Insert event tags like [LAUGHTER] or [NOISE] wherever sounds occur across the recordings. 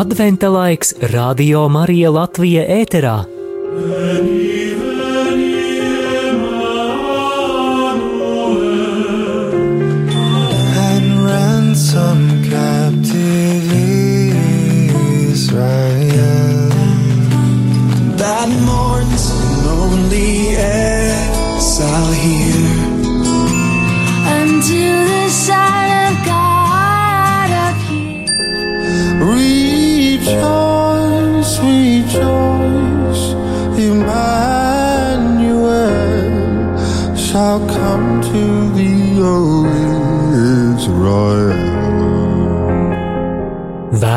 Adventa laiks Radio Marija Latvija ēterā.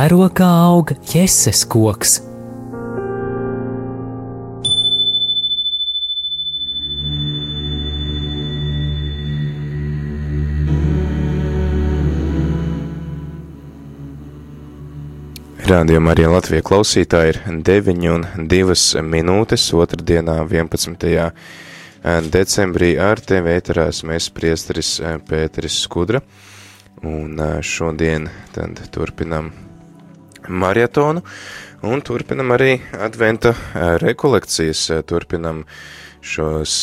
Vēro kā aug jēzus koks. Rādījumā arī Latvijas klausītāji ir 9 un 2 minūtes otrdienā 11. decembrī ar tevi ēterās mēs priesteris Pēteris Skudra. Un šodien tad turpinam marietonu un turpinam arī adventa rekolekcijas, turpinam šos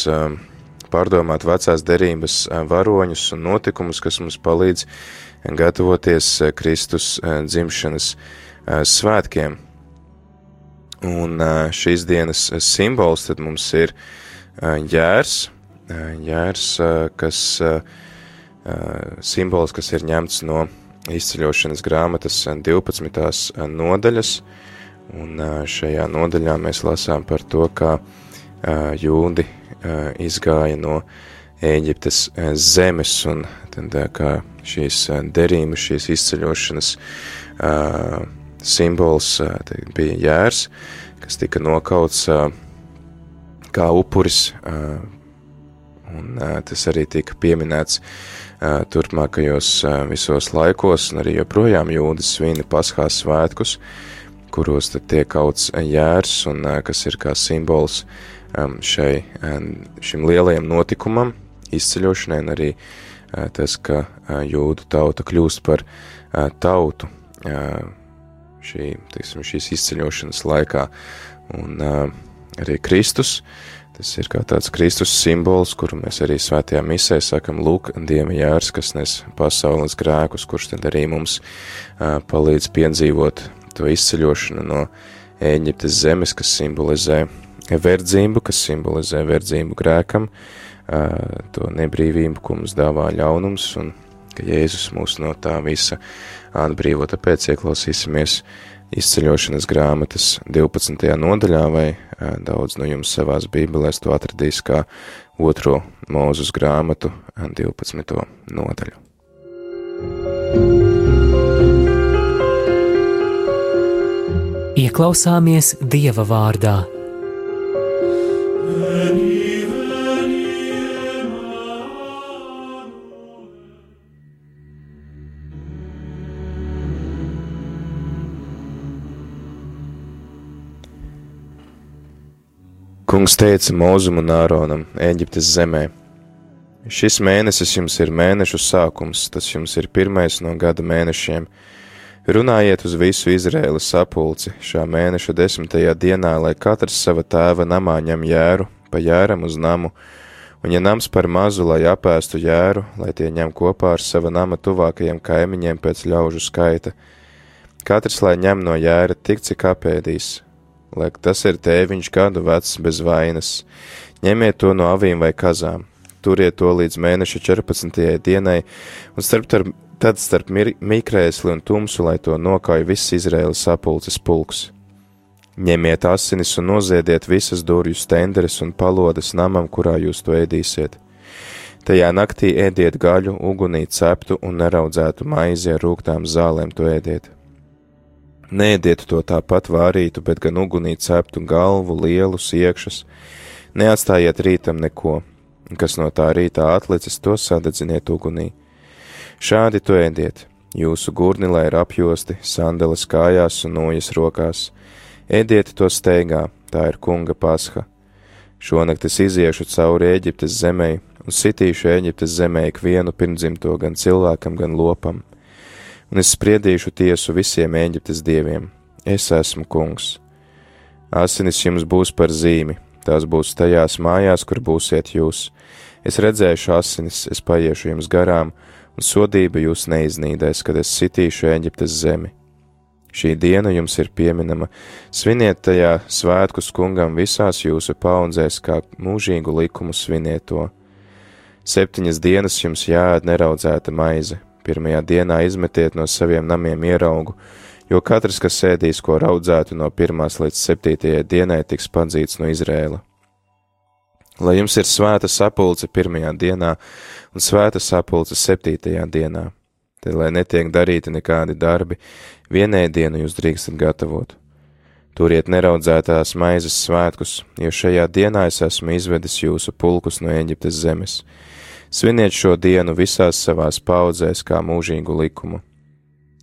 pārdomāt vecās derības varoņus un notikumus, kas mums palīdz gatavoties Kristus dzimšanas svētkiem. Un šīs dienas simbols tad mums ir jērs, jērs, kas simbols, kas ir ņemts no izceļošanas grāmatas 12. nodaļas, un šajā nodaļā mēs lasām par to, kā jūdi izgāja no Ēģiptes zemes, un tad kā šīs derības, šīs izceļošanas simbols bija jērs, kas tika nokauts kā upuris, un tas arī tika pieminēts turpmākajos visos laikos, un arī joprojām jūdas svina paskās svētkus, kuros tad tiek kauts jērs, un kas ir kā simbols šai, šim lielajam notikumam, izceļošanai, un arī tas, ka jūdu tauta kļūst par tautu šī, teiksim, šīs izceļošanas laikā. Un arī Kristus, tas ir kā tāds Kristus simbols, kuru mēs arī svētajā misē sakam, lūk, Dieva jārs, kas nes pasaules grēkus, kurš tad arī mums palīdz piedzīvot to izceļošanu no Ēģiptes zemes, kas simbolizē verdzību, kas simbolizē verdzību grēkam, to nebrīvību, ko mums dāvā ļaunums, un ka Jēzus mūs no tā visa atbrīvo, tāpēc ieklausīsimies izceļošanas grāmatas 12. nodaļā, vai daudz no jums savās bībelēs to atradīs kā otro mūzus grāmatu 12. nodaļu. Ieklausāmies Dieva vārdā. Kungs teica Mūzum un Āronam Eģiptes zemē: Šis mēnesis jums ir mēnešu sākums, tas jums ir pirmais no gada mēnešiem. Runājiet uz visu Izraēlas sapulci šā mēneša desmitajā dienā, lai katrs sava tēva namā ņem jēru, pa jēram uz namu, un ja nams par mazu, lai apēstu jēru, lai tie ņem kopā ar sava nama tuvākajiem kaimiņiem pēc ļaužu skaita. Katrs lai ņem no jēra tik, cik apēdīs, lai tas ir tēviņš gadu vecs bez vainas. Ņemiet to no avīm vai kazām, turiet to līdz mēneša 14. dienai, un starp tar, tad starp mikrēsli un tumsu, lai to nokauj viss Izraēlas sapulces pulks. Ņemiet asinis un noziediet visas durvju stenderes un palodas namam, kurā jūs to ēdīsiet. Tajā naktī ēdiet gaļu, ugunī ceptu un neraudzētu maizi ar rūgtām zālēm to ēdiet. Nēdiet to tāpat vārītu, bet gan ugunī ceptu galvu, lielus iekšas. Neatstājiet rītam neko, kas no tā rītā atlicis, to sadedziniet ugunī. Šādi to ēdiet. Jūsu gurni, lai ir apjosti, sandeles kājās un nojas rokās. Ēdiet to steigā, tā ir kunga pasha. Šonakt es iziešu cauri Eģiptes zemē un sitīšu Eģiptes zemē ikvienu pirmdzimto gan cilvēkam, gan lopam un es spriedīšu tiesu visiem Eģiptes dieviem. Es esmu kungs. Asinis jums būs par zīmi, tās būs tajās mājās, kur būsiet jūs. Es redzēšu asinis, es paiešu jums garām, un sodība jūs neiznīdēs, kad es sitīšu Eģiptes zemi. Šī diena jums ir pieminama, sviniet tajā svētkus kungam visās jūsu paudzēs, kā mūžīgu likumu sviniet to. Septiņas dienas jums jāēd neraudzēta maize, pirmajā dienā izmetiet no saviem namiem ieraugu, jo katrs, kas sēdīs ko raudzētu no pirmās līdz septītajai dienai, tiks padzīts no Izrēla. Lai jums ir svēta sapulce pirmajā dienā un svēta sapulce septītajā dienā, tad lai netiek darīti nekādi darbi, vienēdienu jūs drīkstat gatavot. Turiet neraudzētās maizes svētkus, jo šajā dienā es esmu izvedis jūsu pulkus no Eģiptes zemes. Sviniet šo dienu visās savās paudzēs kā mūžīgu likumu.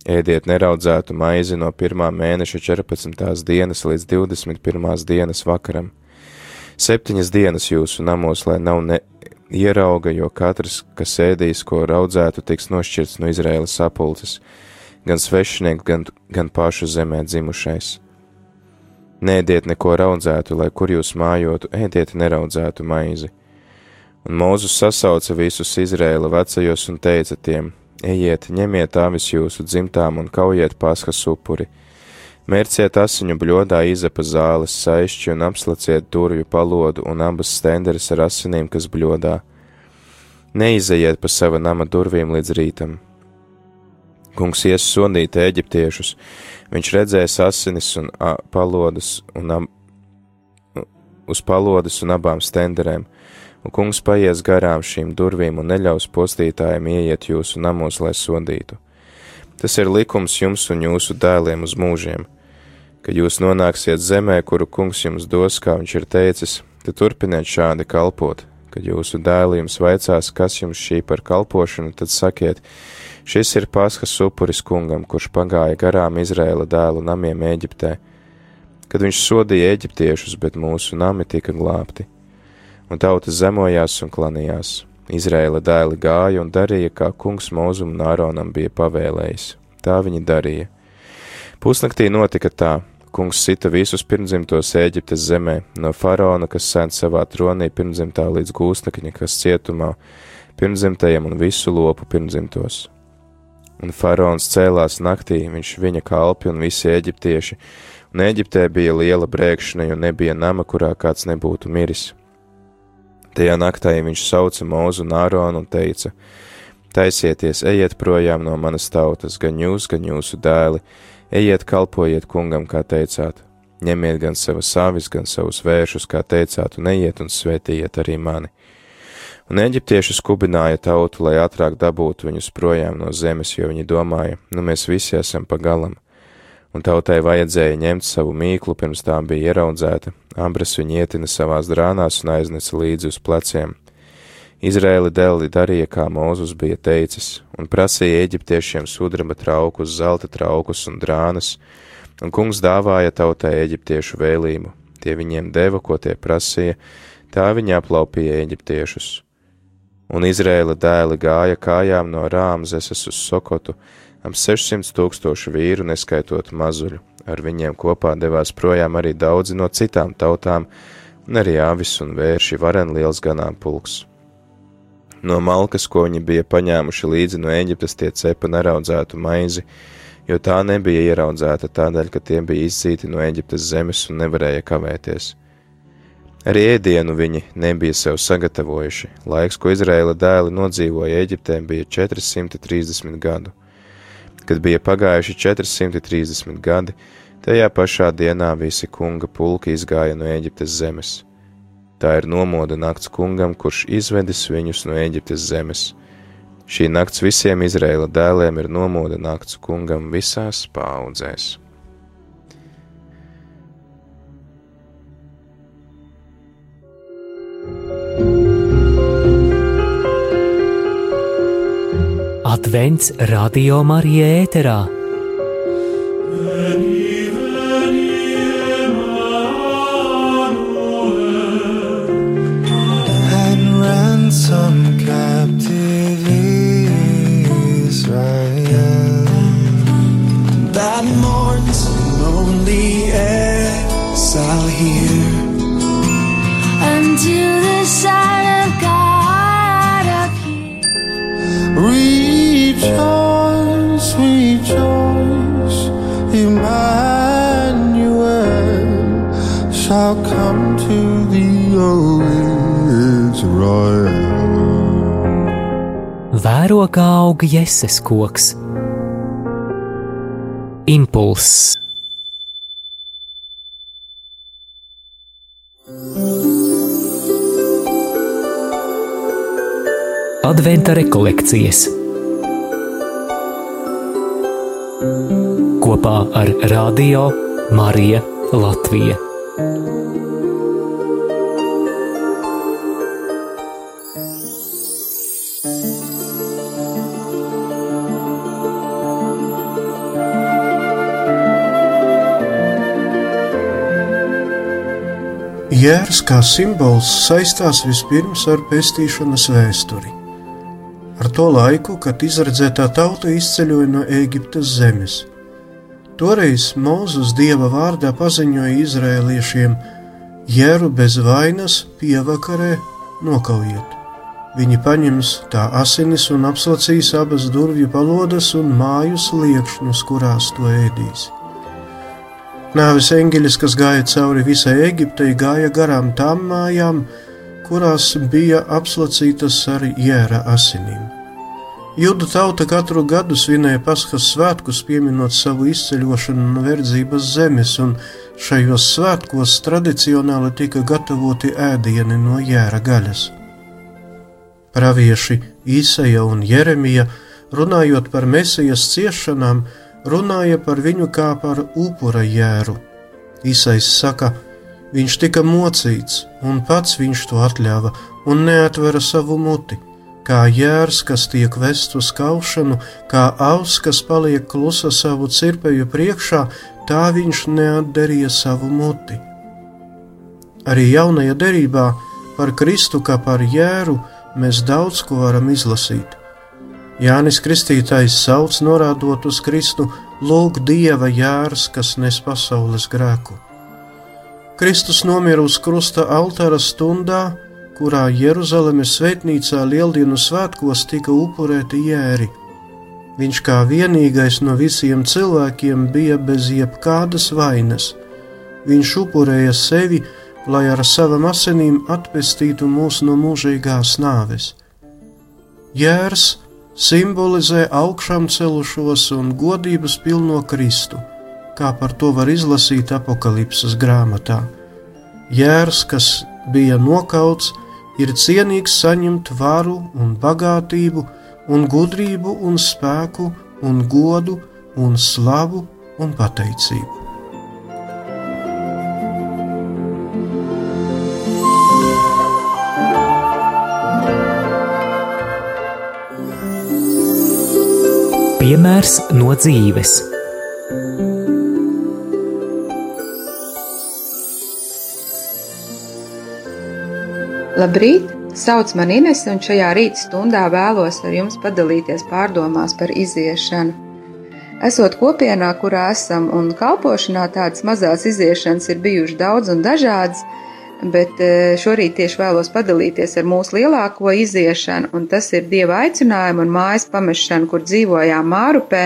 Ēdiet neraudzētu maizi no 1. mēneša 14. dienas līdz 21. dienas vakaram. Septiņas dienas jūsu namos, lai nav ne ierauga, jo katrs, kas ēdīs, ko raudzētu, tiks nošķirts no Izraēlas sapulces, gan svešinieks, gan, gan pašu zemē dzimušais. Nēdiet neko raudzētu, lai kur jūs mājotu, ēdiet neraudzētu maizi. Un Mūzus sasauca visus Izraēla vecajos un teica tiem: Ejiet, ņemiet avis jūsu dzimtām un kaujiet paskas upuri. Mērciet asiņu bļodā izapa zāles saišķi un apslaciet durvju palodu un abas stenderes ar asinīm, kas bļodā. Neizejiet pa sava nama durvīm līdz rītam. Kungs ies sodīt eģiptiešus, viņš redzēs asinis un a, palodas un ab, uz palodas un abām stenderēm, un kungs paies garām šīm durvīm un neļaus postītājiem ieiet jūsu namos, lai sodītu. Tas ir likums jums un jūsu dēliem uz mūžiem. Kad jūs nonāksiet zemē, kuru kungs jums dos, kā viņš ir teicis, tad turpiniet šādi kalpot. Kad jūsu dēli jums vaicās, kas jums šī par kalpošanu, tad sakiet, šis ir paskas upuris kungam, kurš pagāja garām Izraēla dēlu namiem Eģiptē, kad viņš sodīja eģiptiešus, bet mūsu nami tika glābti. Un tautas zemojās un klanījās. Izraēla dēli gāja un darīja, kā kungs mūzum un Āronam bija pavēlējis. Tā viņi darīja. Pusnaktī notika tā. Kungs sita visus pirmdzimtos Ēģiptes zemē, no faraona, kas sēž savā tronī pirmdzimtā līdz gūstekņa, kas cietumā, pirmdzimtajam un visu lopu pirmdzimtos. Un faraons cēlās naktī, viņš viņa kalpi un visi eģiptieši, un Eģiptē bija liela brēkšana, jo nebija nama, kurā kāds nebūtu miris. Tajā naktī viņš sauca Mūzu un Āronu un teica: Taisieties, ejiet projām no manas tautas, gan jūs, gan jūsu dēli, ejiet kalpojiet kungam, kā teicāt. Ņemiet gan savas avis, gan savus vēršus, kā teicāt, un ejiet un svētījiet arī mani. Un eģiptieši skubināja tautu, lai ātrāk dabūtu viņus projām no zemes, jo viņi domāja, nu mēs visi esam pa galam. Un tautai vajadzēja ņemt savu mīklu, pirms tā bija ieraudzēta, abras viņi ietina savās drānās un aiznesa līdzi uz pleciem. Izraēli dēli darīja, kā Mūzus bija teicis, un prasīja eģiptiešiem sudraba traukus, zelta traukus un drānas, un kungs dāvāja tautai eģiptiešu vēlību. Tie viņiem deva, ko tie prasīja, tā viņi aplaupīja eģiptiešus. Un Izraēla dēli gāja kājām no Rāmzeses uz Sokotu, ap 600 tūkstošu vīru, neskaitot mazuļu. Ar viņiem kopā devās projām arī daudzi no citām tautām, un arī avis un vērši varen liels ganāmpulks. No malkas, ko viņi bija paņēmuši līdzi no Eģiptes, tie cepa neraudzētu maizi, jo tā nebija ieraudzēta tādēļ, ka tie bija izcīti no Eģiptes zemes un nevarēja kavēties. Arī ēdienu viņi nebija sev sagatavojuši. Laiks, ko Izraēla dēli nodzīvoja Eģiptē, bija 430 gadu. Kad bija pagājuši 430 gadi, tajā pašā dienā visi kunga pulki izgāja no Eģiptes zemes. Tā ir nomoda nakts kungam, kurš izvedis viņus no Eģiptes zemes. Šī nakts visiem Izraēla dēliem ir nomoda nakts kungam visās paudzēs. Advents Radio Marija ēterā. and captive Israel that mourns lonely here. until the Son shall come to thee, O Israel. Vēro kā aug jēzus koks. Impulss. Adventa rekolekcijas kopā ar Radio Mariju Latviju. Jērs kā simbols saistās vispirms ar pestīšanas vēsturi. Ar to laiku, kad izredzētā tauta izceļoja no Ēģiptes zemes. Toreiz Mūzus dieva vārdā paziņoja izrēliešiem: Jēru bez vainas pievakarē nokaujiet. Viņi paņems tā asinis un apslacīs abas durvju palodas un māju sliekšņus, kurās to ēdīs. Nāves eņģelis, kas gāja cauri visai Eģiptei, gāja garām tām mājām, kurās bija apslacītas ar jēra asinīm. Judu tauta katru gadu svinēja Paskas svētkus, pieminot savu izceļošanu no verdzības zemes, un šajos svētkos tradicionāli tika gatavoti ēdieni no jēra gaļas. Pravieši Īsaja un Jeremija, runājot par mesijas ciešanām, runāja par viņu kā par upura jēru. Īsais saka, viņš tika mocīts, un pats viņš to atļāva, un neatvera savu muti, kā jērs, kas tiek vests uz kaušanu, kā auss, kas paliek klusa savu cirpeju priekšā, tā viņš neatdarīja savu muti. Arī jaunajā derībā par Kristu kā par jēru mēs daudz ko varam izlasīt. Jānis Kristītājs sauc norādot uz Kristu, lūk, Dieva jērs, kas nes pasaules grēku. Kristus nomira uz krusta altāra stundā, kurā Jeruzalemes svētnīcā lieldienu svētkos tika upurēti jēri. Viņš kā vienīgais no visiem cilvēkiem bija bez jebkādas vainas. Viņš upurēja sevi, lai ar savām asinīm atpestītu mūs no mūžīgās nāves. Jērs simbolizē augšām celušos un godības pilno Kristu, kā par to var izlasīt apakalipses grāmatā. Jērs, kas bija nokauts, ir cienīgs saņemt varu un bagātību, un gudrību un spēku, un godu un slavu un pateicību. Piemērs no dzīves. Labrīt! Sauc man Ines, un šajā rīta stundā vēlos ar jums padalīties pārdomās par iziešanu. Esot kopienā, kurā esam un kalpošanā, tādas mazas iziešanas ir bijušas daudz un dažādas, bet eh, šorīt tieši vēlos padalīties ar mūsu lielāko iziešanu, un tas ir dieva aicinājumu un mājas pamešanu, kur dzīvojām Mārupē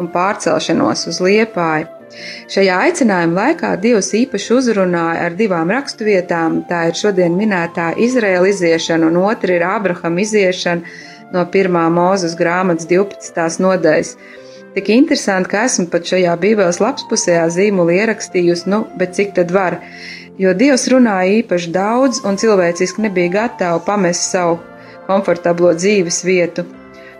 un pārcelšanos uz Liepāju. Šajā aicinājuma laikā Dievs īpaši uzrunāja ar divām raksturvietām. Tā ir šodien minētā Izraēla iziešana, un otra ir Abrahama iziešana no 1. mūzes grāmatas 12. nodaļas. Tik interesanti, ka esmu pat šajā Bībeles lapspusējā zīmolu ierakstījusi, nu, bet cik tad var? Jo Dievs runāja īpaši daudz, un cilvēciski nebija gatava pamest savu komfortablo dzīves vietu.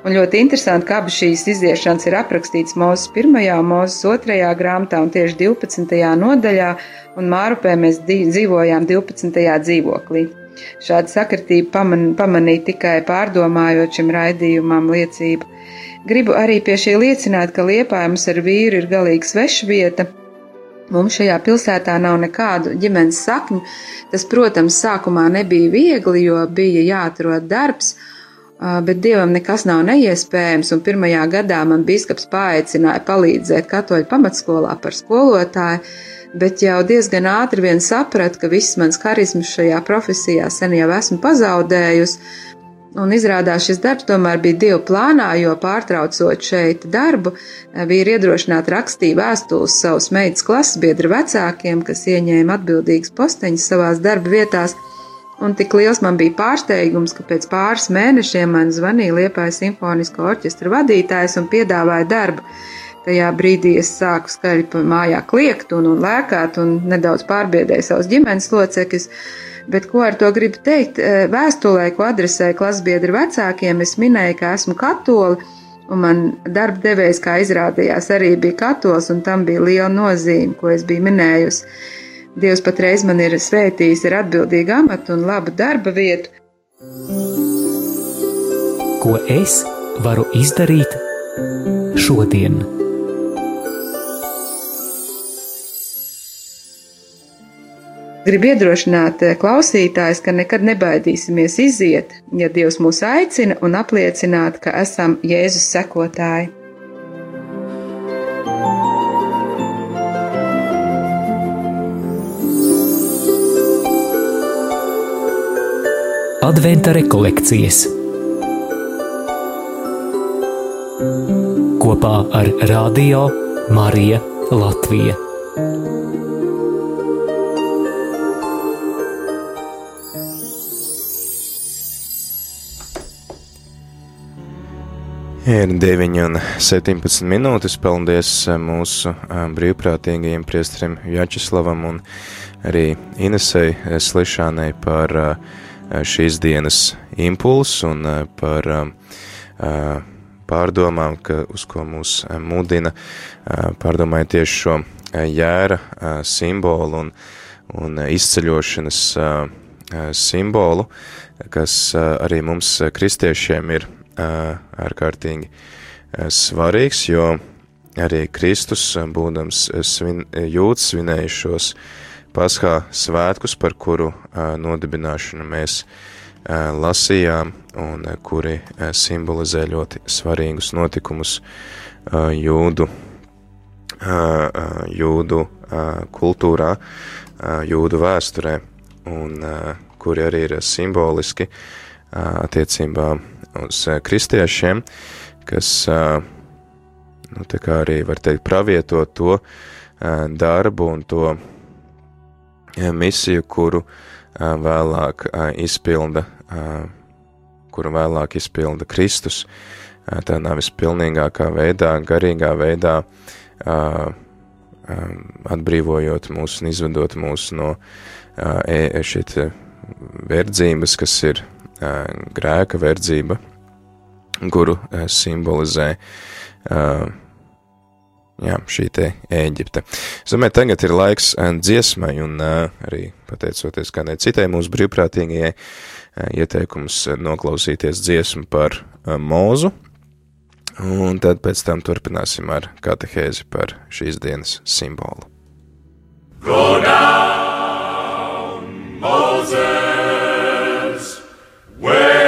Un ļoti interesanti, ka abas šīs iziešanas ir aprakstītas Mūzes 1. un Mūzes 2. grāmatā un tieši 12. nodaļā, un Mārupē mēs dzīvojām 12. dzīvoklī. Šāda sakritība paman, pamanīja tikai pārdomājot šim raidījumam liecību. Gribu arī pie šī liecināt, ka liepājums ar vīru ir galīgi sveša vieta. Mums šajā pilsētā nav nekādu ģimenes sakņu. Tas, protams, sākumā nebija viegli, jo bija jāatrod darbs, bet dievam nekas nav neiespējams, pirmajā gadā man biskups paaicināja palīdzēt katoļu pamatskolā par skolotāju. bet jau diezgan ātri vien sapratu, ka viss mans harizmas šajā profesijā sen jau esmu pazaudējusi. Un izrādās šis darbs tomēr bija Dieva plānā, jo pārtraucot šeit darbu, vīri iedrošināti rakstīt vēstules savus meitas klases biedru vecākiem, kas ieņēma atbildīgas posteņas savās darba vietās, un tik liels man bija pārsteigums, ka pēc pāris mēnešiem man zvanīja Liepājas simfonisko orķestra vadītājs un piedāvāja darbu. Tajā brīdī es sāku skaļi pa mājā kliegt un, un lēkāt un nedaudz pārbiedēju savus ģimenes locekļus. Bet ko ar to gribu teikt? Vēstulē, ko adresēju klasbiedru vecākiem, es minēju, ka esmu katoli, un man darba devējs, kā izrādījās, arī bija katols, un tam bija liela nozīme, ko es biju minējusi. Dievs patreiz man ir svētījis ar atbildīgu amatu un labu darba vietu. Ko es varu izdarīt šodien? Gribu iedrošināt eh, klausītājus, ka nekad nebaidīsimies iziet, ja Dievs mūs aicina un apliecināt, ka esam Jēzus sekotāji. Adventa rekolekcijas kopā ar Radio Mariju Latviju. Ir 9 un 17 minūtes. Paldies mūsu brīvprātīgajiem priestrim Jačeslavam un arī Inesei Slišanai par šīs dienas impulsu un par pārdomām, ka, uz ko mūs mudina pārdomājot tieši šo jēra simbolu un, un izceļošanas simbolu, kas arī mums kristiešiem ir ārkārtīgi svarīgs, jo arī Kristus, būdams svin, jūtas svinējušos paskā svētkus, par kuru nodibināšanu mēs lasījām un kuri simbolizē ļoti svarīgus notikumus jūdu, jūdu kultūrā, jūdu vēsturē, un kuri arī ir simboliski attiecībā uz kristiešiem, kas, nu, tā kā arī var teikt, pravieto to darbu un to misiju, kuru vēlāk izpilda, kuru vēlāk izpilda Kristus, tādā vispilnīgākā veidā, garīgā veidā, atbrīvojot mūs un izvedot mūs no šeit verdzības, kas ir grēka verdzība, kuru simbolizē jā, šī te Ēģipte. Es domāju, tagad ir laiks dziesmai un arī pateicoties kādai citai mūsu brīvprātīgajai ieteikums noklausīties dziesmu par mūzu, un tad pēc tam turpināsim ar katehēzi par šīs dienas simbolu. Go down, Moses! Where?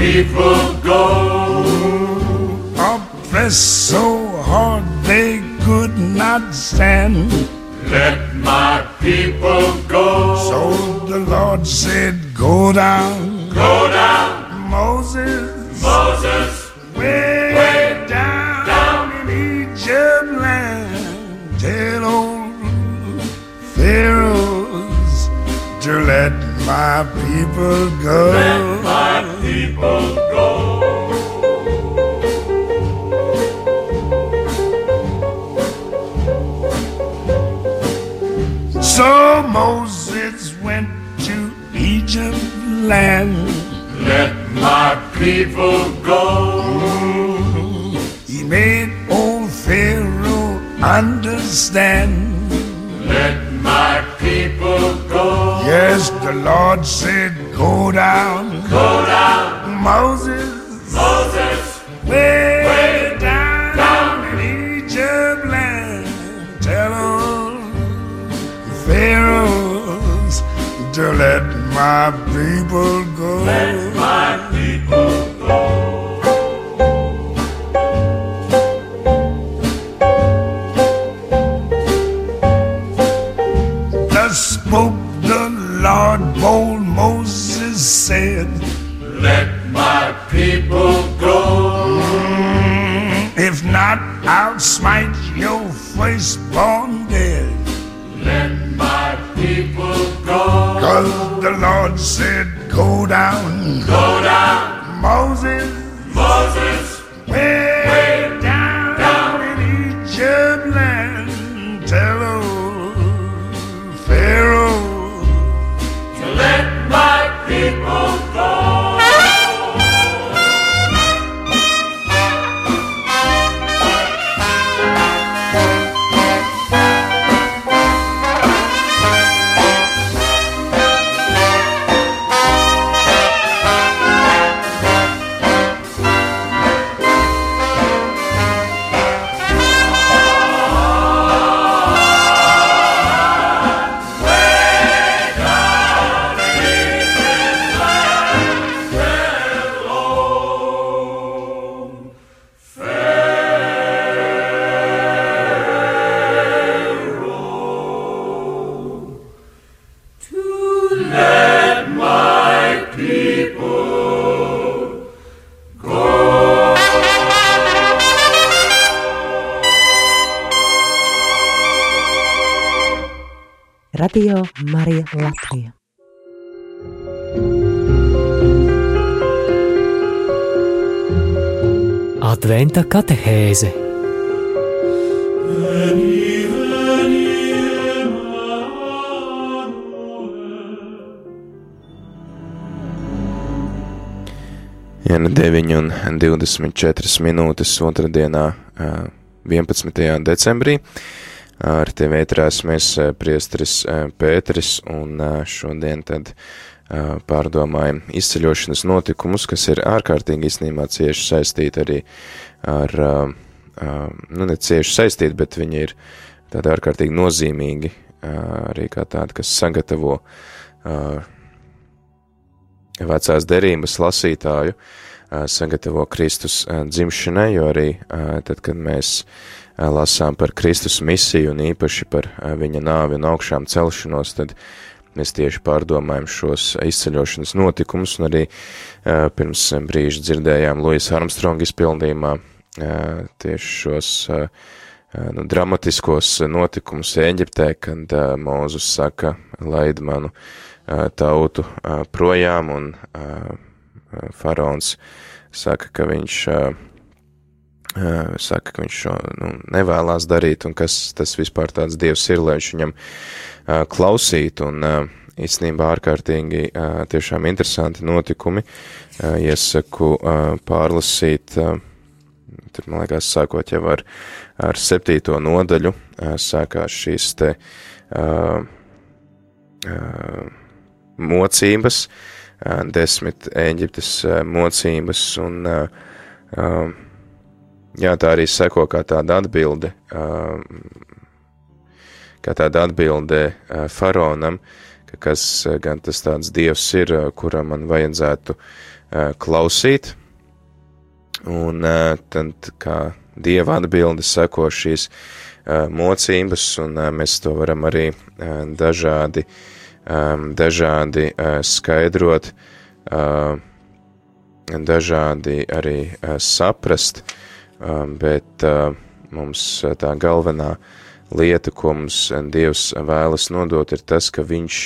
People go. Oppressed so hard they could not stand. Let my people go. So the Lord said, Go down. Go down. Moses. Moses. Way, way down, down in Egypt land. Tell old Pharaohs to let my people go. Let my people go. So Moses went to Egypt land. Let my people go. He made old Pharaoh understand. Let my people go. Yes, the Lord said, Go down. Go down. Moses. Moses. Way, way down, down in Egypt land. Tell all Pharaohs to let my people go. Let said, Let my people go. Mm, if not, I'll smite your firstborn dead. Let my people go. Cause the Lord said, Go down. Go down. Moses. Moses. Latvija. Adventa katehēze nu 9 un 24 minūtes otrdienā, ā, 11. decembrī, ar tevi ētrās mēs ā, priestris ā, Pēteris un ā, šodien tad pārdomājam izceļošanas notikumus, kas ir ārkārtīgi īstenībā cieši saistīti arī ar, nu ne cieši saistīti, bet viņi ir tādi ārkārtīgi nozīmīgi, arī kā tādi, kas sagatavo vecās derības lasītāju sagatavo Kristus dzimšanai, jo arī tad, kad mēs lasām par Kristus misiju un īpaši par ā, viņa nāvi un augšām celšanos, tad mēs tieši pārdomājam šos izceļošanas notikumus, un arī ā, pirms brīža dzirdējām Luisa Armstronga izpildījumā tieši šos nu, dramatiskos notikumus Eģiptē, kad Mūzus saka, laid manu tautu projām, un faraons saka, ka viņš, saka, ka viņš šo nu, nevēlās darīt, un kas tas vispār tāds dievs ir, lai viņš viņam ā, klausītu, un ā, īstenībā ārkārtīgi ā, tiešām interesanti notikumi. Ā, Iesaku ā, pārlasīt, ā, tur, man liekas, sākot jau ar, ar septīto nodaļu, ā, sākās šīs te ā, ā, mocības, ā, desmit Eģiptes ā, mocības, un ā, ā, jā, tā arī seko kā tāda atbilde, ā, kā tāda atbilde ā, faraonam, ka kas ā, gan tas tāds dievs ir, ā, kuram man vajadzētu klausīt, un tad kā dieva atbilde seko šīs mocības, un mēs to varam arī dažādi um, dažādi uh, skaidrot, uh, dažādi arī uh, saprast, um, bet uh, mums uh, tā galvenā lieta, ko mums Dievs vēlas nodot, ir tas, ka Viņš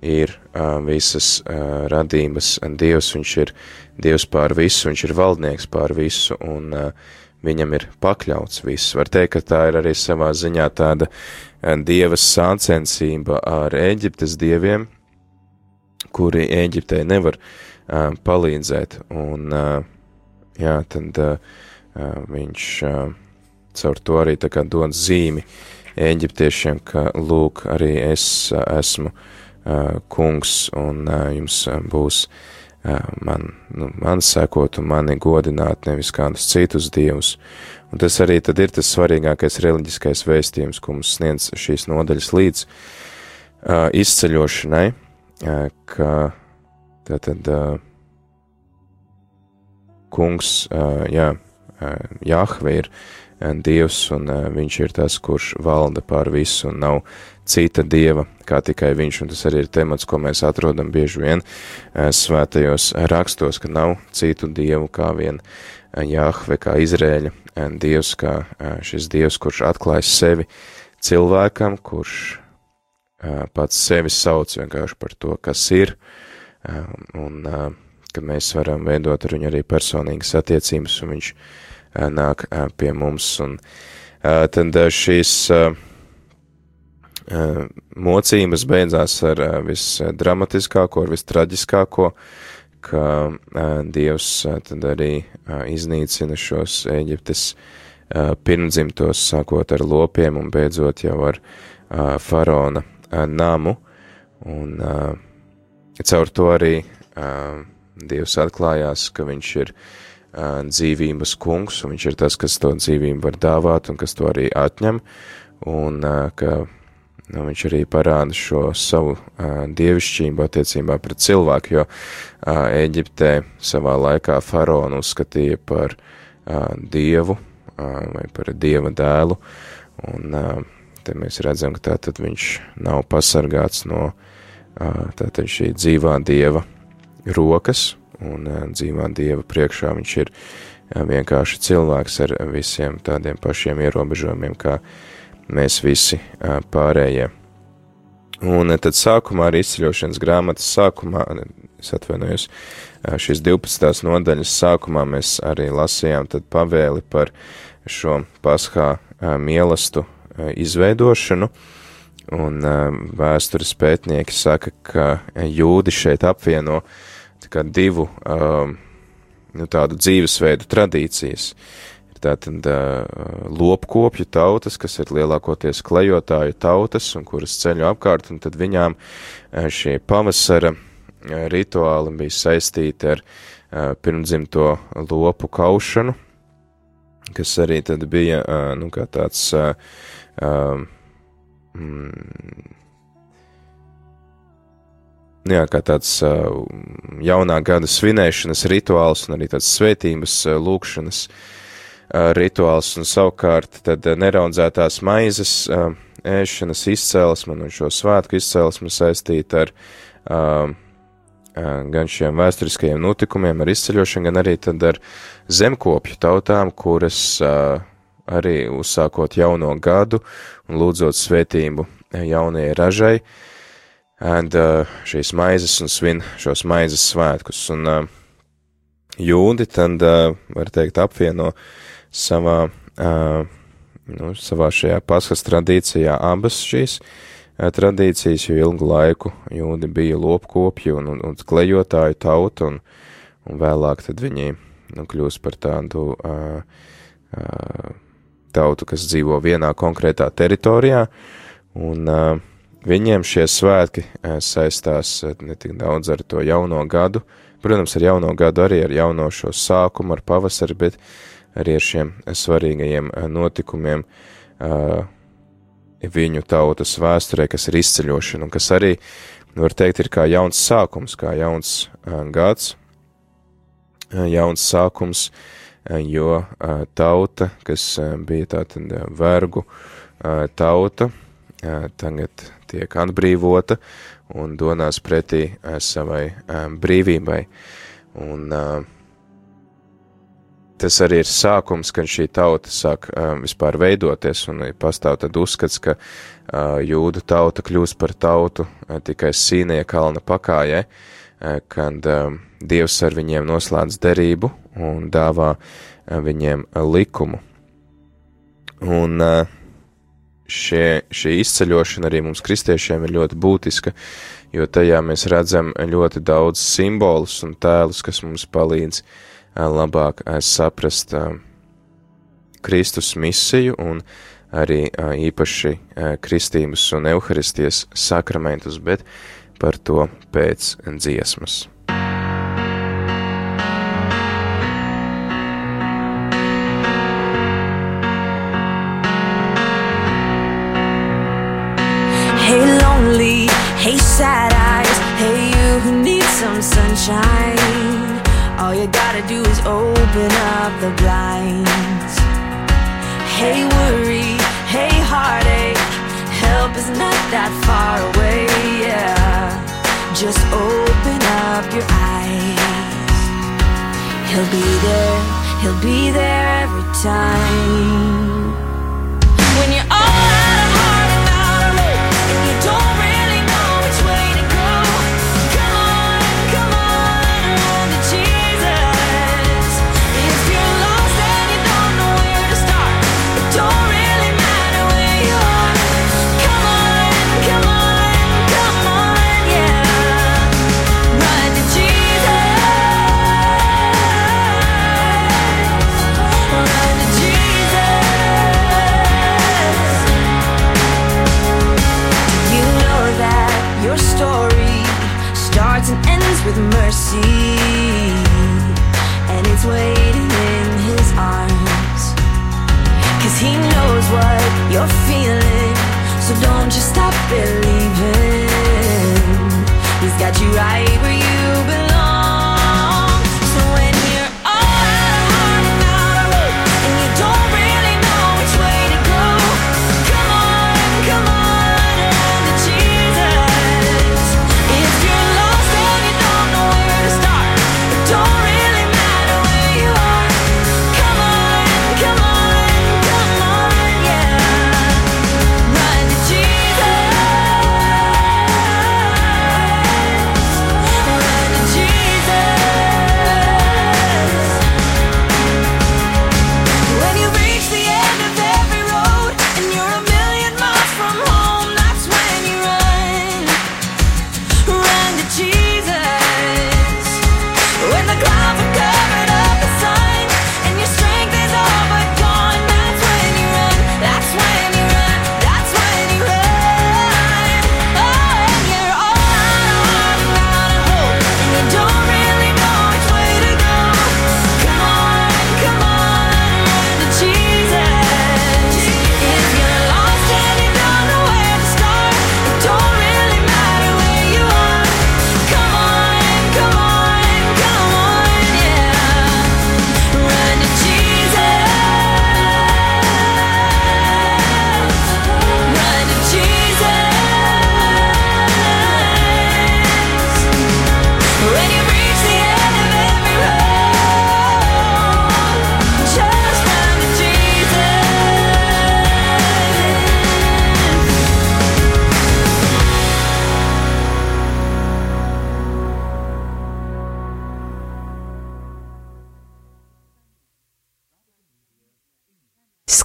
ir uh, visas uh, radības Dievs, Viņš ir Dievs pār visu, Viņš ir valdnieks pār visu, un uh, viņam ir pakļauts viss. Var teikt, ka tā ir arī savā ziņā tāda dieva sācensība ar Eģiptes dieviem, kuri Eģiptei nevar uh, palīdzēt, un uh, jā, tad uh, viņš caur to arī dod zīmi Eģiptiešiem, ka lūk, arī es esmu kungs, un jums būs man, nu, man sekot un mani godināt, nevis kādus citus dievus. Un tas arī tad ir tas svarīgākais reliģiskais vēstījums, ko mums sniedz šīs nodaļas līdz uh, izceļošanai, uh, ka tātad uh, kungs, uh, jā, uh, Jahve ir uh, dievs un uh, viņš ir tas, kurš valda pār visu un nav cita dieva kā tikai viņš, un tas arī ir temats, ko mēs atrodam bieži vien svētajos rakstos, ka nav citu dievu kā vien Jahve, kā Izrēļa Dievs, kā šis Dievs, kurš atklājas sevi cilvēkam, kurš pats sevi sauc vienkārši par to, kas ir, un ka mēs varam veidot ar viņu arī personīgas attiecības, un viņš nāk pie mums, un tad šīs mocības beidzās ar visdramatiskāko, ar vistraģiskāko, ka Dievs tad arī iznīcina šos Eģiptes pirmdzimtos, sākot ar lopiem un beidzot jau ar faraona namu, un caur to arī Dievs atklājās, ka viņš ir dzīvības kungs, un viņš ir tas, kas to dzīvību var dāvāt un kas to arī atņem, un ka Nu, viņš arī parāda šo savu uh, dievišķību attiecībā pret cilvēku, jo uh, Eģiptē savā laikā faraonu uzskatīja par uh, dievu uh, vai par dieva dēlu, un uh, te mēs redzam, ka tātad viņš nav pasargāts no uh, tātad šī dzīvā dieva rokas, un uh, dzīvā dieva priekšā viņš ir uh, vienkārši cilvēks ar visiem tādiem pašiem ierobežojumiem, kā uh, mēs visi pārējie. Un tad sākumā, arī izceļošanas grāmatas sākumā, es atvainojos, šīs 12. nodaļas sākumā mēs arī lasījām tad pavēli par šo paskā mielastu izveidošanu, un vēstures pētnieki saka, ka jūdi šeit apvieno divu nu, tādu dzīvesveidu tradīcijas. Tātad uh, lopkopju tautas, kas ir lielākoties klejotāju tautas un kuras ceļo apkārt, un tad viņām uh, šie pavasara uh, rituāli bija saistīti ar pirmdzimto lopu kaušanu, kas arī tad bija, nu, kā tāds, uh, mm, jā, kā tāds uh, jaunā gada svinēšanas rituāls un arī tāds svētības uh, lūkšanas uh, rituāls un savukārt tad neraudzētās maizes ēšanas izcēlesme un šo svētku izcēlesme saistīta ar gan šiem vēsturiskajiem notikumiem, ar izceļošanu, gan arī tad ar zemkopju tautām, kuras arī uzsākot jauno gadu un lūdzot svētību jaunajai ražai, and, šīs maizes un svin šos maizes svētkus. Un jūdi tad, var teikt, apvieno uh, savā, uh, nu, savā šajā paskas tradīcijā abas šīs uh, tradīcijas, jo ilgu laiku jūdi bija lopkopji un, un, un klejotāju tauta, un, un vēlāk tad viņi nu, kļūst par tādu uh, uh, tautu, kas dzīvo vienā konkrētā teritorijā, un uh, viņiem šie svētki saistās ne tik daudz ar to jauno gadu, protams, ar jauno gadu arī ar jauno šo sākumu, ar pavasari, bet arī ar šiem svarīgajiem notikumiem viņu tautas vēsturē, kas ir izceļošana, un kas arī, var teikt, ir kā jauns sākums, kā jauns gads, jauns sākums, jo uh, tauta, kas uh, bija tātad vergu tauta, tagad tiek atbrīvota un donās pretī savai brīvībai. Un, tas arī ir sākums, kad šī tauta sāk vispār veidoties, un pastāv tad uzskats, ka jūdu tauta kļūst par tautu tikai Sīnie kalna pakājē, uh, kad Dievs ar viņiem noslēdz derību un dāvā uh, viņiem uh, likumu. Un uh, šie, šī izceļošana arī mums kristiešiem ir ļoti būtiska, jo tajā mēs redzam ļoti daudz simbolus un tēlus, kas mums palīdz labāk saprast Kristus misiju un arī īpaši kristības un evaharistijas sakramentus, bet par to pēc dziesmas. Sad eyes, hey, you who need some sunshine. All you gotta do is open up the blinds. Hey, worry, hey, heartache, help is not that far away, yeah. Just open up your eyes. He'll be there, he'll be there every time. When you're all and it's waiting in his arms. Cause he knows what you're feeling, so don't just stop believing. He's got you right where you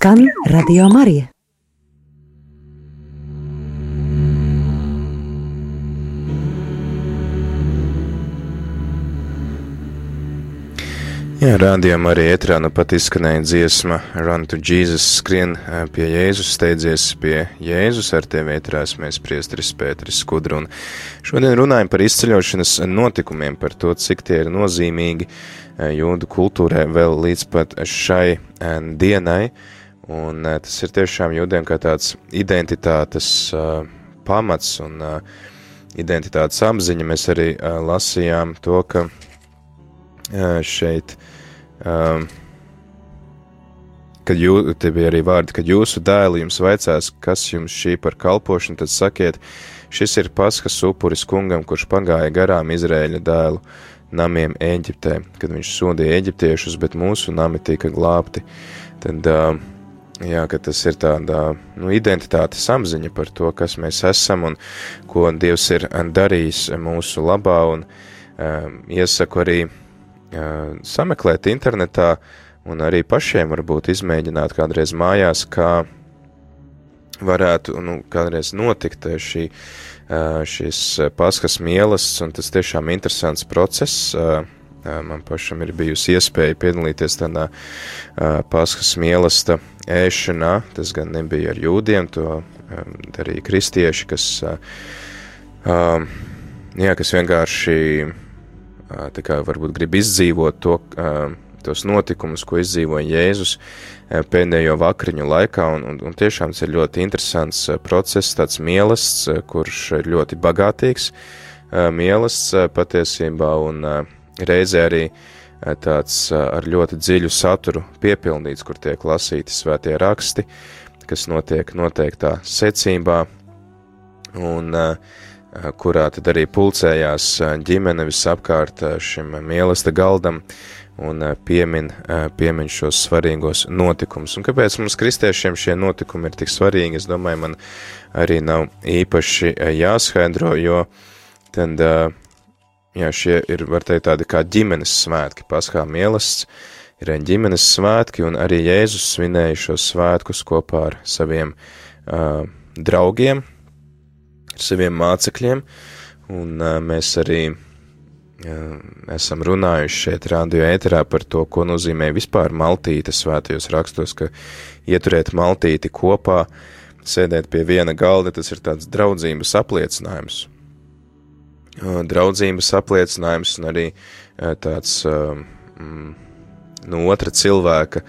Skan Radio Marija. Jā, rādījām arī ētrā nu pat izskanēja dziesma Run to Jesus, skrien pie Jēzus, steidzies pie Jēzus, ar tevi ētrās mēs priestris Pēteris Skudru, un šodien runājam par izceļošanas notikumiem, par to, cik tie ir nozīmīgi jūdu kultūrē vēl līdz pat šai dienai, un tas ir tiešām jūdiem kā tāds identitātes uh, pamats un uh, identitātes apziņa. Mēs arī uh, lasījām to, ka šeit kad jū, te bija arī vārdi, kad jūsu dēli jums vaicās, kas jums šī par kalpošanu, tad sakiet, šis ir paskas upuris kungam, kurš pagāja garām Izrēļa dēlu namiem Eģiptē, kad viņš sodīja eģiptiešus, bet mūsu nami tika glābti. Tad, uh, jā, ka tas ir tāda nu, identitātes apziņa par to, kas mēs esam un ko Dievs ir darījis mūsu labā, un um, iesaku arī uh, sameklēt internetā, un arī pašiem varbūt izmēģināt kādreiz mājās, kā varētu nu, kādreiz notikt eh, šī, eh, šis paskas mielasts, un tas tiešām interesants process. Man pašam ir bijusi iespēja piedalīties tādā paskas mielasta ēšanā. Tas gan nebija ar jūdiem, to darīja kristieši, kas, jā, kas vienkārši kā varbūt grib izdzīvot to, tos notikumus, ko izdzīvoja Jēzus pēdējo vakariņu laikā, un, un, un tiešām tas ir ļoti interesants process, tāds mielasts, kurš ir ļoti bagātīgs mielasts patiesībā, un reizē arī tāds ar ļoti dziļu saturu piepildīts, kur tiek lasīti svētie raksti, kas notiek noteiktā secībā, un kurā tad arī pulcējās ģimene visapkārt šim mīlesta galdam, un eh, piemin, eh, piemin šos svarīgos notikumus. Un kāpēc mums kristiešiem šie notikumi ir tik svarīgi, es domāju, man arī nav īpaši eh, jāskaidro, jo tad, jā, šie ir, var teikt, tādi kā ģimenes svētki, paskā mielasts, ir ģimenes svētki, un arī Jēzus svinēja šos svētkus kopā ar saviem uh, draugiem, ar saviem mācekļiem, un uh, mēs arī esam runājuši šeit radio ēterā par to, ko nozīmē vispār maltīte svētajos rakstos, ka ieturēt maltīti kopā, sēdēt pie viena galda, tas ir tāds draudzības apliecinājums. Draudzības apliecinājums un arī tāds no otra cilvēka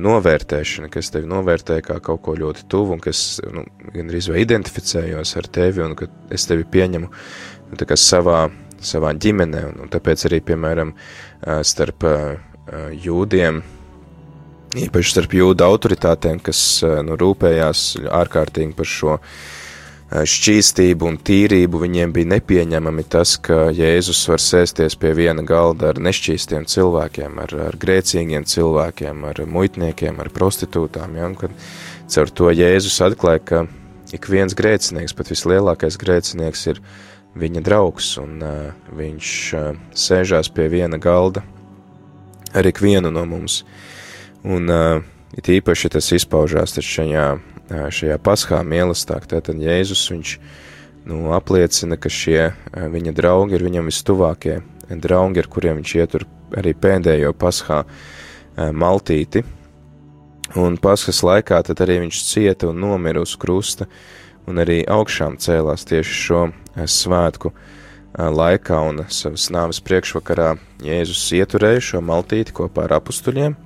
novērtēšana, kas tevi novērtē kā kaut ko ļoti tuvu un kas nu, gandrīz vai identificējos ar tevi un ka es tevi pieņemu nu, savā savā ģimenē, un, un tāpēc arī, piemēram, starp jūdiem, īpaši starp jūdu autoritātēm, kas nu, rūpējās ārkārtīgi par šo šķīstību un tīrību, viņiem bija nepieņemami tas, ka Jēzus var sēsties pie viena galda ar nešķīstiem cilvēkiem, ar, ar grēcīgiem cilvēkiem, ar muitniekiem, ar prostitūtām, ja, un kad caur to Jēzus atklāja, ka ik viens grēcinieks, pat vislielākais grēcinieks ir viņa draugs, un uh, viņš uh, sēžās pie viena galda ar ikvienu no mums. Un uh, it īpaši tas izpaužās šajā, šajā paskā mīlestāk, tātad Jēzus viņš nu, apliecina, ka šie viņa draugi ir viņam vistuvākie draugi, ar kuriem viņš ietur arī pēdējo paskā maltīti. Un paskas laikā tad arī viņš cieta un nomira uz krusta, un arī augšām cēlās tieši šo svētku laikā un savas nāves priekšvakarā Jēzus ieturēja šo maltīti kopā ar apstuļiem.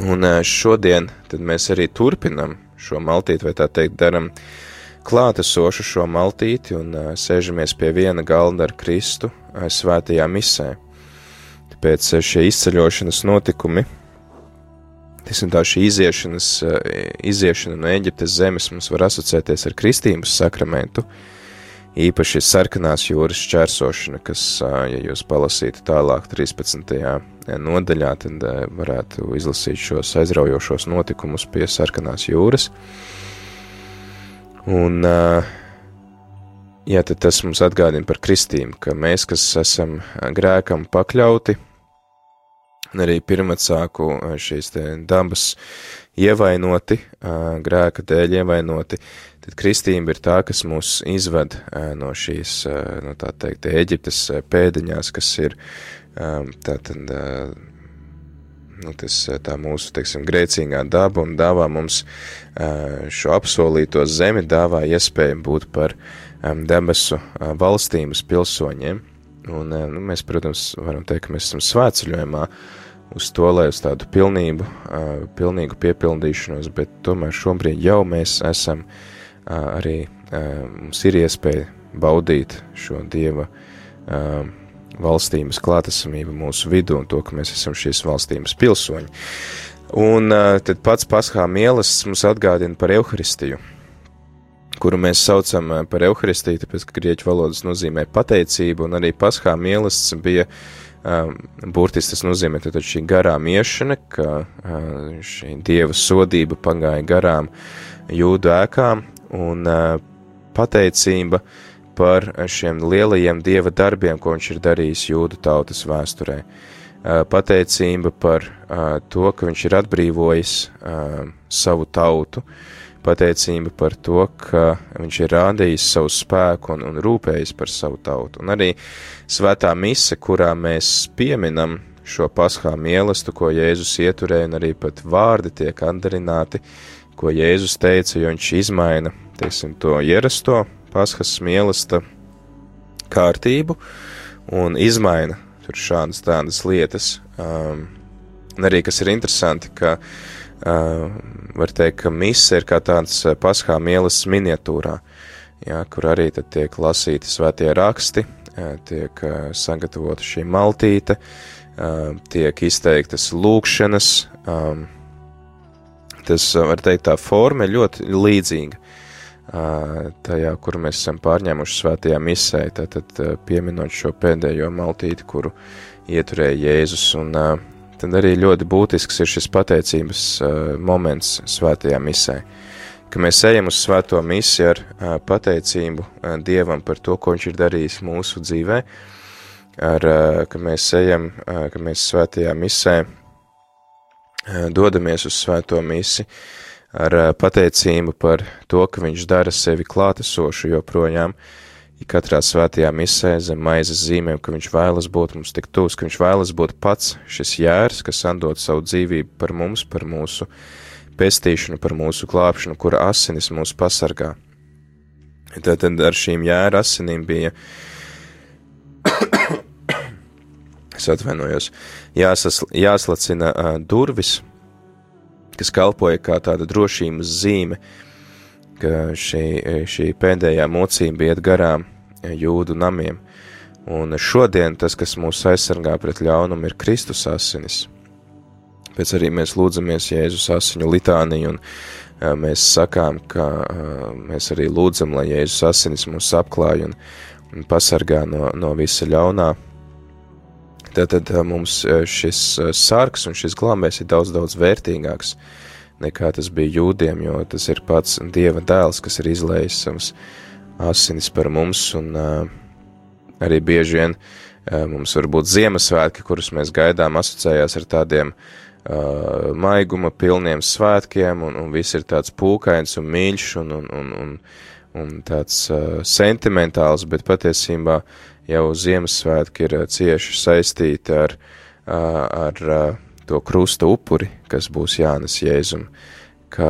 Un šodien mēs arī turpinam šo maltīti, vai tā teikt, daram klātesošu šo maltīti un sēžamies pie viena galda ar Kristu svētajā misē. Tāpēc šie izceļošanas notikumi, Teiksim, tā šī iziešanas, iziešana no Eģiptes zemes mums var asociēties ar kristības sakramentu, uh, īpaši sarkanās jūras šķērsošana, kas, ja jūs palasītu tālāk 13. nodaļā, tad varētu izlasīt šos aizraujošos notikumus pie sarkanās jūras. Un, jā, tad tas mums atgādina par kristīm, ka mēs, kas esam grēkam pakļauti, arī pirmacāku šīs dabas ievainoti, grēka dēļ ievainoti, tad kristība ir tā, kas mūs izved no šīs, no tā teikt, Eģiptes pēdiņās, kas ir tātad, nu, tas, tā mūsu, teiksim, grēcīgā daba un dāvā mums šo apsolīto zemi, dāvā iespēju būt par debesu valstības pilsoņiem. Un, nu, mēs, protams, varam teikt, ka mēs esam svētceļojumā uz to, lai uz tādu pilnību, pilnīgu piepildīšanos, bet tomēr šobrīd jau mēs esam uh, arī mums ir iespēja baudīt šo Dieva valstības klātesamību mūsu vidū un to, ka mēs esam šīs valstības pilsoņi. Un tad pats paskā mielasts mums atgādina par Euharistiju, kuru mēs saucam par Euharistiju, tāpēc, ka grieķu valodas nozīmē pateicību, un arī paskā mielasts bija um, burtiski tas nozīmē šī garām iešana, ka uh, šī dieva sodība pagāja garām jūdu ēkām, un pateicība par šiem lielajiem dieva darbiem, ko viņš ir darījis jūdu tautas vēsturē. Pateicība par to, ka viņš ir atbrīvojis savu tautu, pateicība par to, ka viņš ir rādījis savu spēku un, un rūpējis par savu tautu. Un arī svētā mise, kurā mēs pieminam šo paskā mielastu, ko Jēzus ieturēja, un arī pat vārdi tiek atdarināti, ko Jēzus teica, jo viņš izmaina, teiksim, to ierasto paskas mielasta kārtību un izmaina tur šādas tādas lietas. Um, un arī, kas ir interesanti, ka uh, var teikt, ka mise ir kā tāds paskā mielas miniatūrā, jā, kur arī tad tiek lasīti svētie raksti, tiek sagatavota šī maltīte, uh, tiek izteiktas lūkšanas. Tas, var teikt, tā forma ir ļoti līdzīga tajā, kur mēs esam pārņēmuši svētajā misē, tātad pieminot šo pēdējo maltīti, kuru ieturēja Jēzus, un tad arī ļoti būtisks ir šis pateicības moments svētajā misē, ka mēs ejam uz svēto misi ar pateicību Dievam par to, ko viņš ir darījis mūsu dzīvē, ar, ka mēs ejam, ka mēs svētajā misē dodamies uz svēto misi ar pateicību par to, ka viņš dara sevi klātesošu joprojām, ja katrā svētajā misē zem maizes zīmēm, ka viņš vēlas būt mums tik tūs, ka viņš vēlas būt pats šis jērs, kas andot savu dzīvību par mums, par mūsu pestīšanu, par mūsu glābšanu, kura asinis mūs pasargā. Tātad ar šīm jēra asinīm bija [COUGHS] es atvainojos, jāsas, jāslacina uh, durvis, kas kalpoja kā tāda drošības zīme, ka šī, šī pēdējā mocība iet garām jūdu namiem. Un šodien tas, kas mūs aizsargā pret ļaunumu, ir Kristus asinis. Pēc arī mēs lūdzamies Jēzus asiņu litāniju un mēs sakām, ka mēs arī lūdzam, lai Jēzus asinis mūs apklāj un, un pasargā no, no visa ļaunā, Tātad mums šis sarks un šis glābējs ir daudz, daudz vērtīgāks nekā tas bija jūdiem, jo tas ir pats Dieva dēls, kas ir izlējis savus asinis par mums, un uh, arī bieži vien uh, mums var būt Ziemassvētki, kurus mēs gaidām, asociējās ar tādiem uh, maiguma pilniem svētkiem, un, un viss ir tāds pūkains un mīļš un, un, un, un, un tāds sentimentāls, bet patiesībā jau Ziemassvētki ir cieši saistīti ar, ar to krusta upuri, kas būs Jānis Jēzum, ka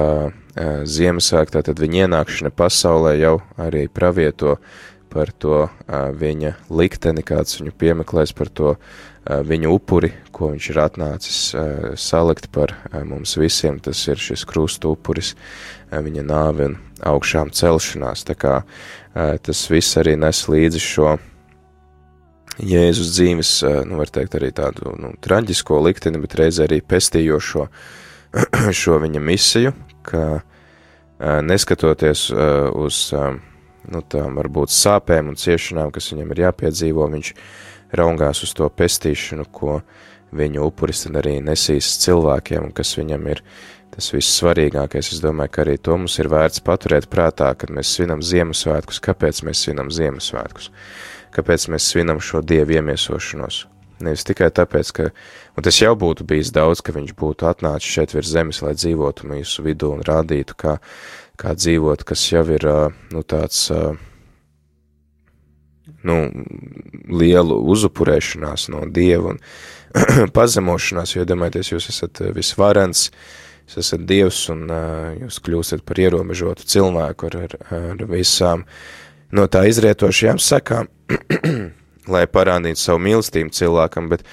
Ziemassvētki, tātad viņa ienākšana pasaulē jau arī pravieto par to viņa likteni, kāds viņu piemeklēs par to viņa upuri, ko viņš ir atnācis salikt par mums visiem, tas ir šis krusta upuris, viņa nāve un augšām celšanās, tā kā tas viss arī nes līdzi šo Jēzus dzīves, nu, var teikt, arī tādu nu, traģisko likteni, bet reizē arī pestījošo [CLEARS THROAT] šo viņa misiju, ka neskatoties uz nu, tām varbūt sāpēm un ciešanām, kas viņam ir jāpiedzīvo, viņš raungās uz to pestīšanu, ko viņa upuris tad arī nesīs cilvēkiem, un kas viņam ir tas viss svarīgākais. Es domāju, ka arī to mums ir vērts paturēt prātā, kad mēs svinam Ziemassvētkus. Kāpēc mēs svinam Ziemassvētkus? kāpēc mēs svinam šo dievu iemiesošanos. Nevis tikai tāpēc, ka, un tas jau būtu bijis daudz, ka viņš būtu atnācis šeit virs zemes, lai dzīvotu mūsu vidū un rādītu, kā, kā dzīvot, kas jau ir, nu, tāds, nu, lielu uzupurēšanās no dieva un [CLEARS THROAT] pazemošanās, jo, domājieties, jūs esat visvarens, jūs esat dievs un jūs kļūstat par ierobežotu cilvēku ar, ar, ar visām no tā izrietošajām sekām, [CLEARS THROAT] lai parādītu savu mīlestību cilvēkam, bet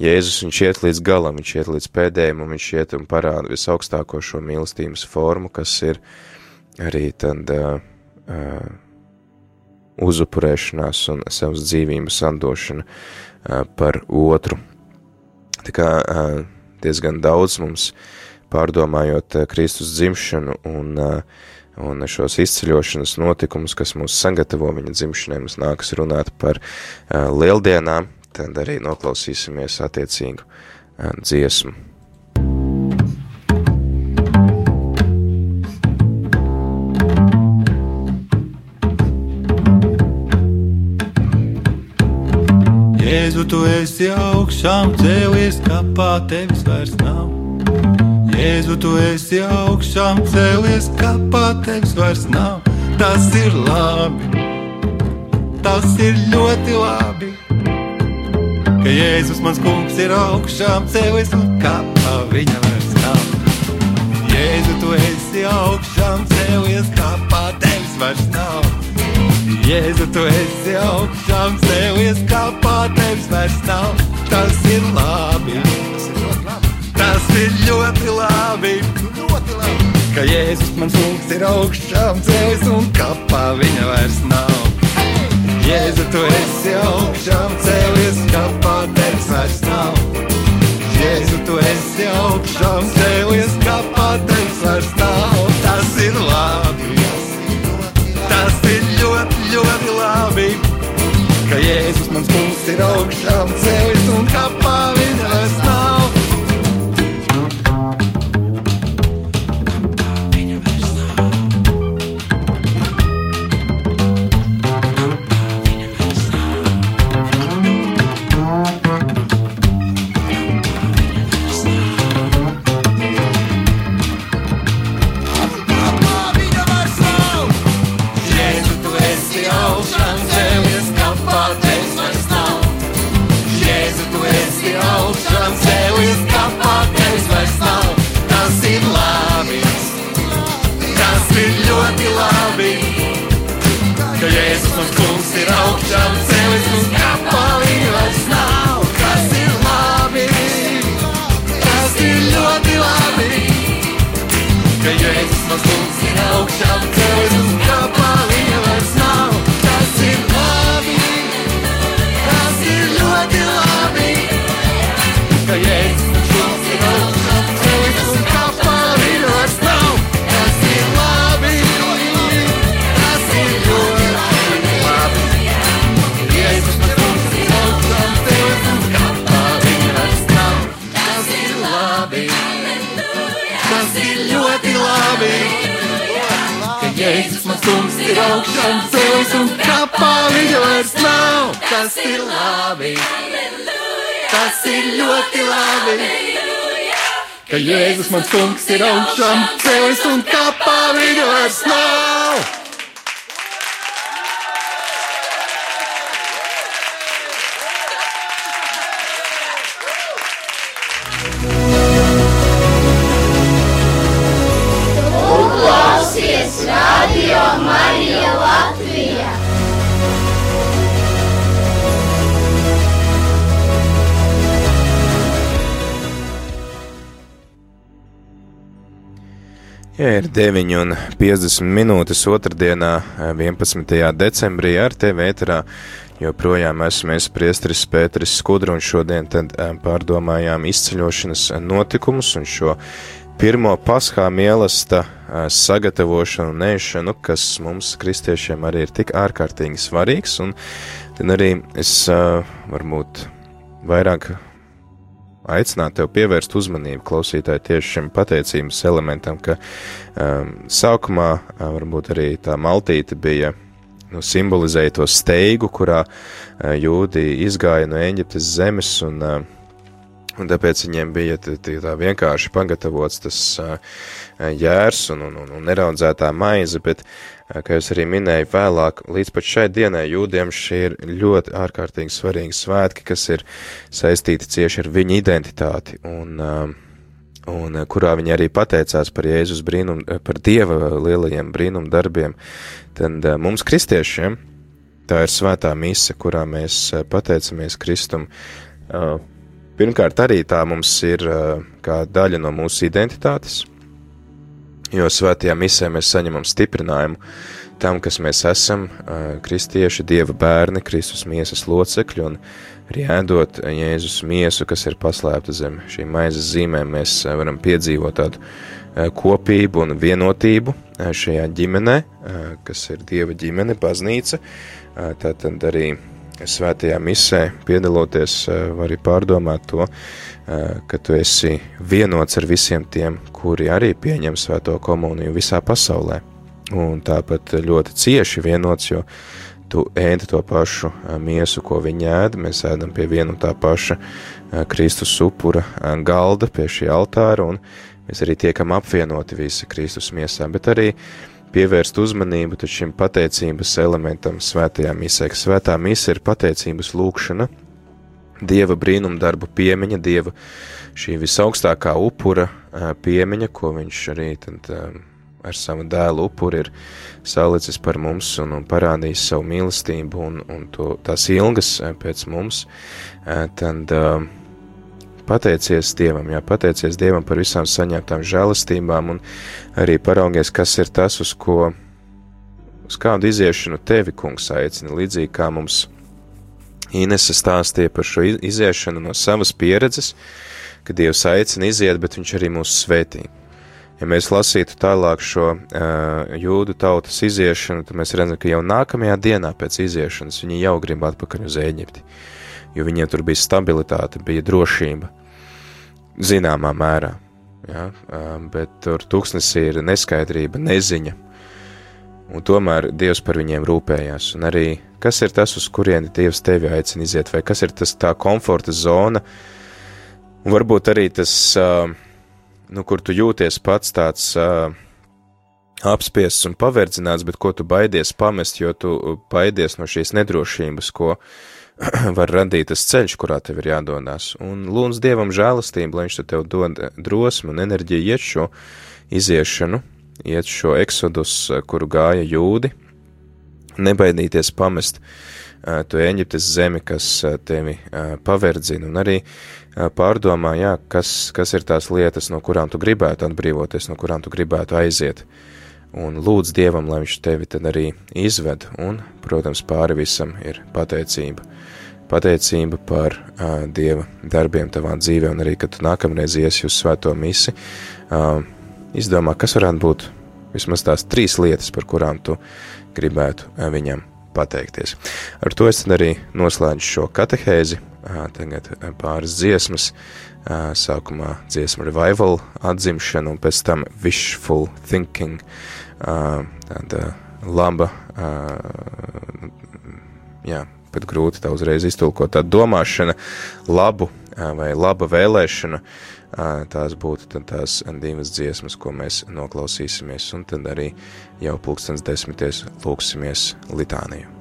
Jēzus viņš iet līdz galam, viņš iet līdz pēdējiem, un viņš iet un parāda visaugstāko šo mīlestības formu, kas ir arī tad uh, uh, uzupurēšanās un savas dzīvības atdošana uh, par otru. Tā kā uh, diezgan daudz mums pārdomājot uh, Kristus dzimšanu un uh, un šos izceļošanas notikumus, kas mūs sagatavo viņa dzimšanai, mums nākas runāt par lieldienām, tad arī noklausīsimies attiecīgu dziesmu. Jēzu, tu esi augšām cēlies, kapā tevis vairs nav. Jēzu, tu esi augšām cēlies, kapā tevis vairs nav. Tas ir labi, tas ir ļoti labi. Ka Jēzus mans kungs ir augšām cēlies un kapā viņa vairs nav. Jēzu, tu esi augšām cēlies, kapā tevis vairs nav. Jēzu, tu esi augšām cēlies, kapā tevis vairs nav. Ir ļoti labi. Ļoti labi. Ka Jēzus mans kungs ir augšām cēlies un kapā viņa vairs nav. Jēzu, tu esi augšām cēlies, kapā tevis vairs nav. Jēzu, tu esi augšām cēlies, kapā tevis vairs nav. Tas ir labi. Tas ir ļoti, ļoti labi. Ka Jēzus mans kungs ir augšām cēlies un kapā viņa vairs augšām cēlies un kapā viņa vairs nav. Tas ir labi. Tas ir ļoti labi. Ka Jēzus mans kungs ir augšām cēlies un kapā viņa vairs nav. Ja ir 9,50 minūtes otrdienā, 11. decembrī, ar tevi ēterā joprojām esmu es priesteris Pēteris Skudru, un šodien tad eh, pārdomājām izceļošanas notikumus un šo pirmo paskā mielasta eh, sagatavošanu un ēšanu, kas mums, kristiešiem, arī ir tik ārkārtīgi svarīgs, un tad arī es eh, varbūt vairāk aicināt tev pievērst uzmanību klausītāji tieši šim pateicības elementam, ka um, sākumā uh, varbūt arī tā maltīte bija nu, simbolizēja to steigu, kurā uh, jūdi izgāja no Eģiptes zemes, un, uh, un tāpēc viņiem bija tā vienkārši pagatavots tas jērs un, un, un, un neraudzētā maize, bet, kā jūs arī minēju vēlāk, līdz pat šai dienai jūdiem šie ir ļoti ārkārtīgi svarīgi svētki, kas ir saistīti cieši ar viņu identitāti, un, uh, un kurā viņi arī pateicās par Jēzus brīnum, par Dieva lielajiem brīnum darbiem, tad mums kristiešiem tā ir svētā mise, kurā mēs pateicamies Kristum. Pirmkārt, arī tā mums ir uh, kā daļa no mūsu identitātes, jo svētajā misē mēs saņemam stiprinājumu tam, kas mēs esam, uh, kristieši, dieva bērni, Kristus miesas locekļi, un arī ēdot Jēzus miesu, kas ir paslēpta zem šīm maizes zīmēm, mēs uh, varam piedzīvot tādu kopību un vienotību šajā ģimenē, kas ir dieva ģimene, baznīca, tātad arī svētajā misē piedaloties, uh, var arī pārdomāt to, uh, ka tu esi vienots ar visiem tiem, kuri arī pieņem svēto komuniju visā pasaulē un tāpat ļoti cieši vienots, jo tu ēdi to pašu ā, miesu, ko viņi ēda. Mēs ēdam pie viena un tā paša Kristus upura galda, pie šī altāra, un mēs arī tiekam apvienoti visi Kristus miesā, bet arī pievērst uzmanību šim pateicības elementam svētajā misē, ka svētā mise ir pateicības lūkšana, Dieva brīnumdarbu piemiņa, Dieva šī visaugstākā upura piemiņa, ko viņš arī tad ar savu dēlu upuri ir salicis par mums un, un parādījis savu mīlestību un, un to, tās ilgas pēc mums, tad pateicies Dievam, jā, pateicies Dievam par visām saņemtām žēlastībām un arī paraugies, kas ir tas, uz ko, uz kādu iziešanu tevi, kungs, aicina, līdzīgi kā mums Inese stāstīja par šo iziešanu no savas pieredzes, ka Dievs aicina iziet, bet viņš arī mūs svētī. Ja mēs lasītu tālāk šo uh, jūdu tautas iziešanu, tad mēs redzam, ka jau nākamajā dienā pēc iziešanas viņi jau grib atpakaļ uz Eģipti, jo viņiem tur bija stabilitāte, bija drošība zināmā mērā. Ja? Bet tur tūkstnesī ir neskaidrība, neziņa. Un tomēr Dievs par viņiem rūpējās. Un arī kas ir tas, uz kurieni Dievs tevi aicina iziet, vai kas ir tas tā komforta zona, un varbūt arī tas, nu, kur tu jūties pats tāds apspiests un paverdzināts, bet ko tu baidies pamest, jo tu baidies no šīs nedrošības, ko [CLEARS THROAT] var radīt tas ceļš, kurā tev ir jādodas. Un lūdz Dievam žēlastību, lai Viņš tev dod drosmu un enerģiju iet šo iziešanu, iet šo eksodus, kuru gāja jūdi, nebaidīties pamest to Eģiptes zemi, kas tevi paverdzina, un arī pārdomā, jā, kas, kas ir tās lietas, no kurām tu gribētu atbrīvoties, no kurām tu gribētu aiziet. Un lūdz Dievam, lai Viņš tevi tad arī izved, un, protams, pāri visam ir pateicība pateicība par uh, Dieva darbiem tavā dzīvē, un arī, kad tu nākamreiz iesi uz svēto misi, uh, izdomā, kas varētu būt vismaz tās trīs lietas, par kurām tu gribētu uh, viņam pateikties. Ar to es arī noslēdzu šo katehēzi, uh, tagad pāris dziesmas, uh, sākumā dziesma revival atzimšana, un pēc tam wishful thinking, uh, tāda laba, uh, jā, pat grūti tā uzreiz iztulkot. Tā domāšana labu vai laba vēlēšana, tās būtu tās divas dziesmas, ko mēs noklausīsimies, un tad arī jau pulkstens desmities lūksimies litāniju.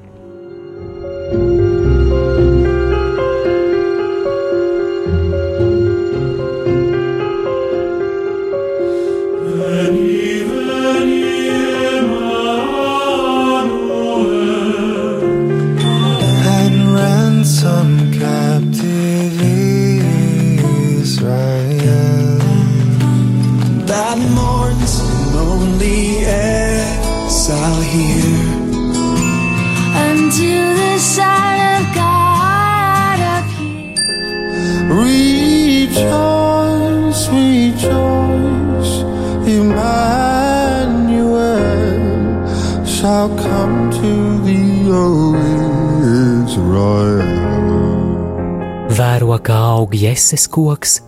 Kā aug jēses koks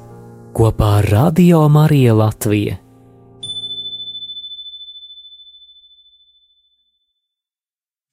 kopā ar Radio Mariju Latviju.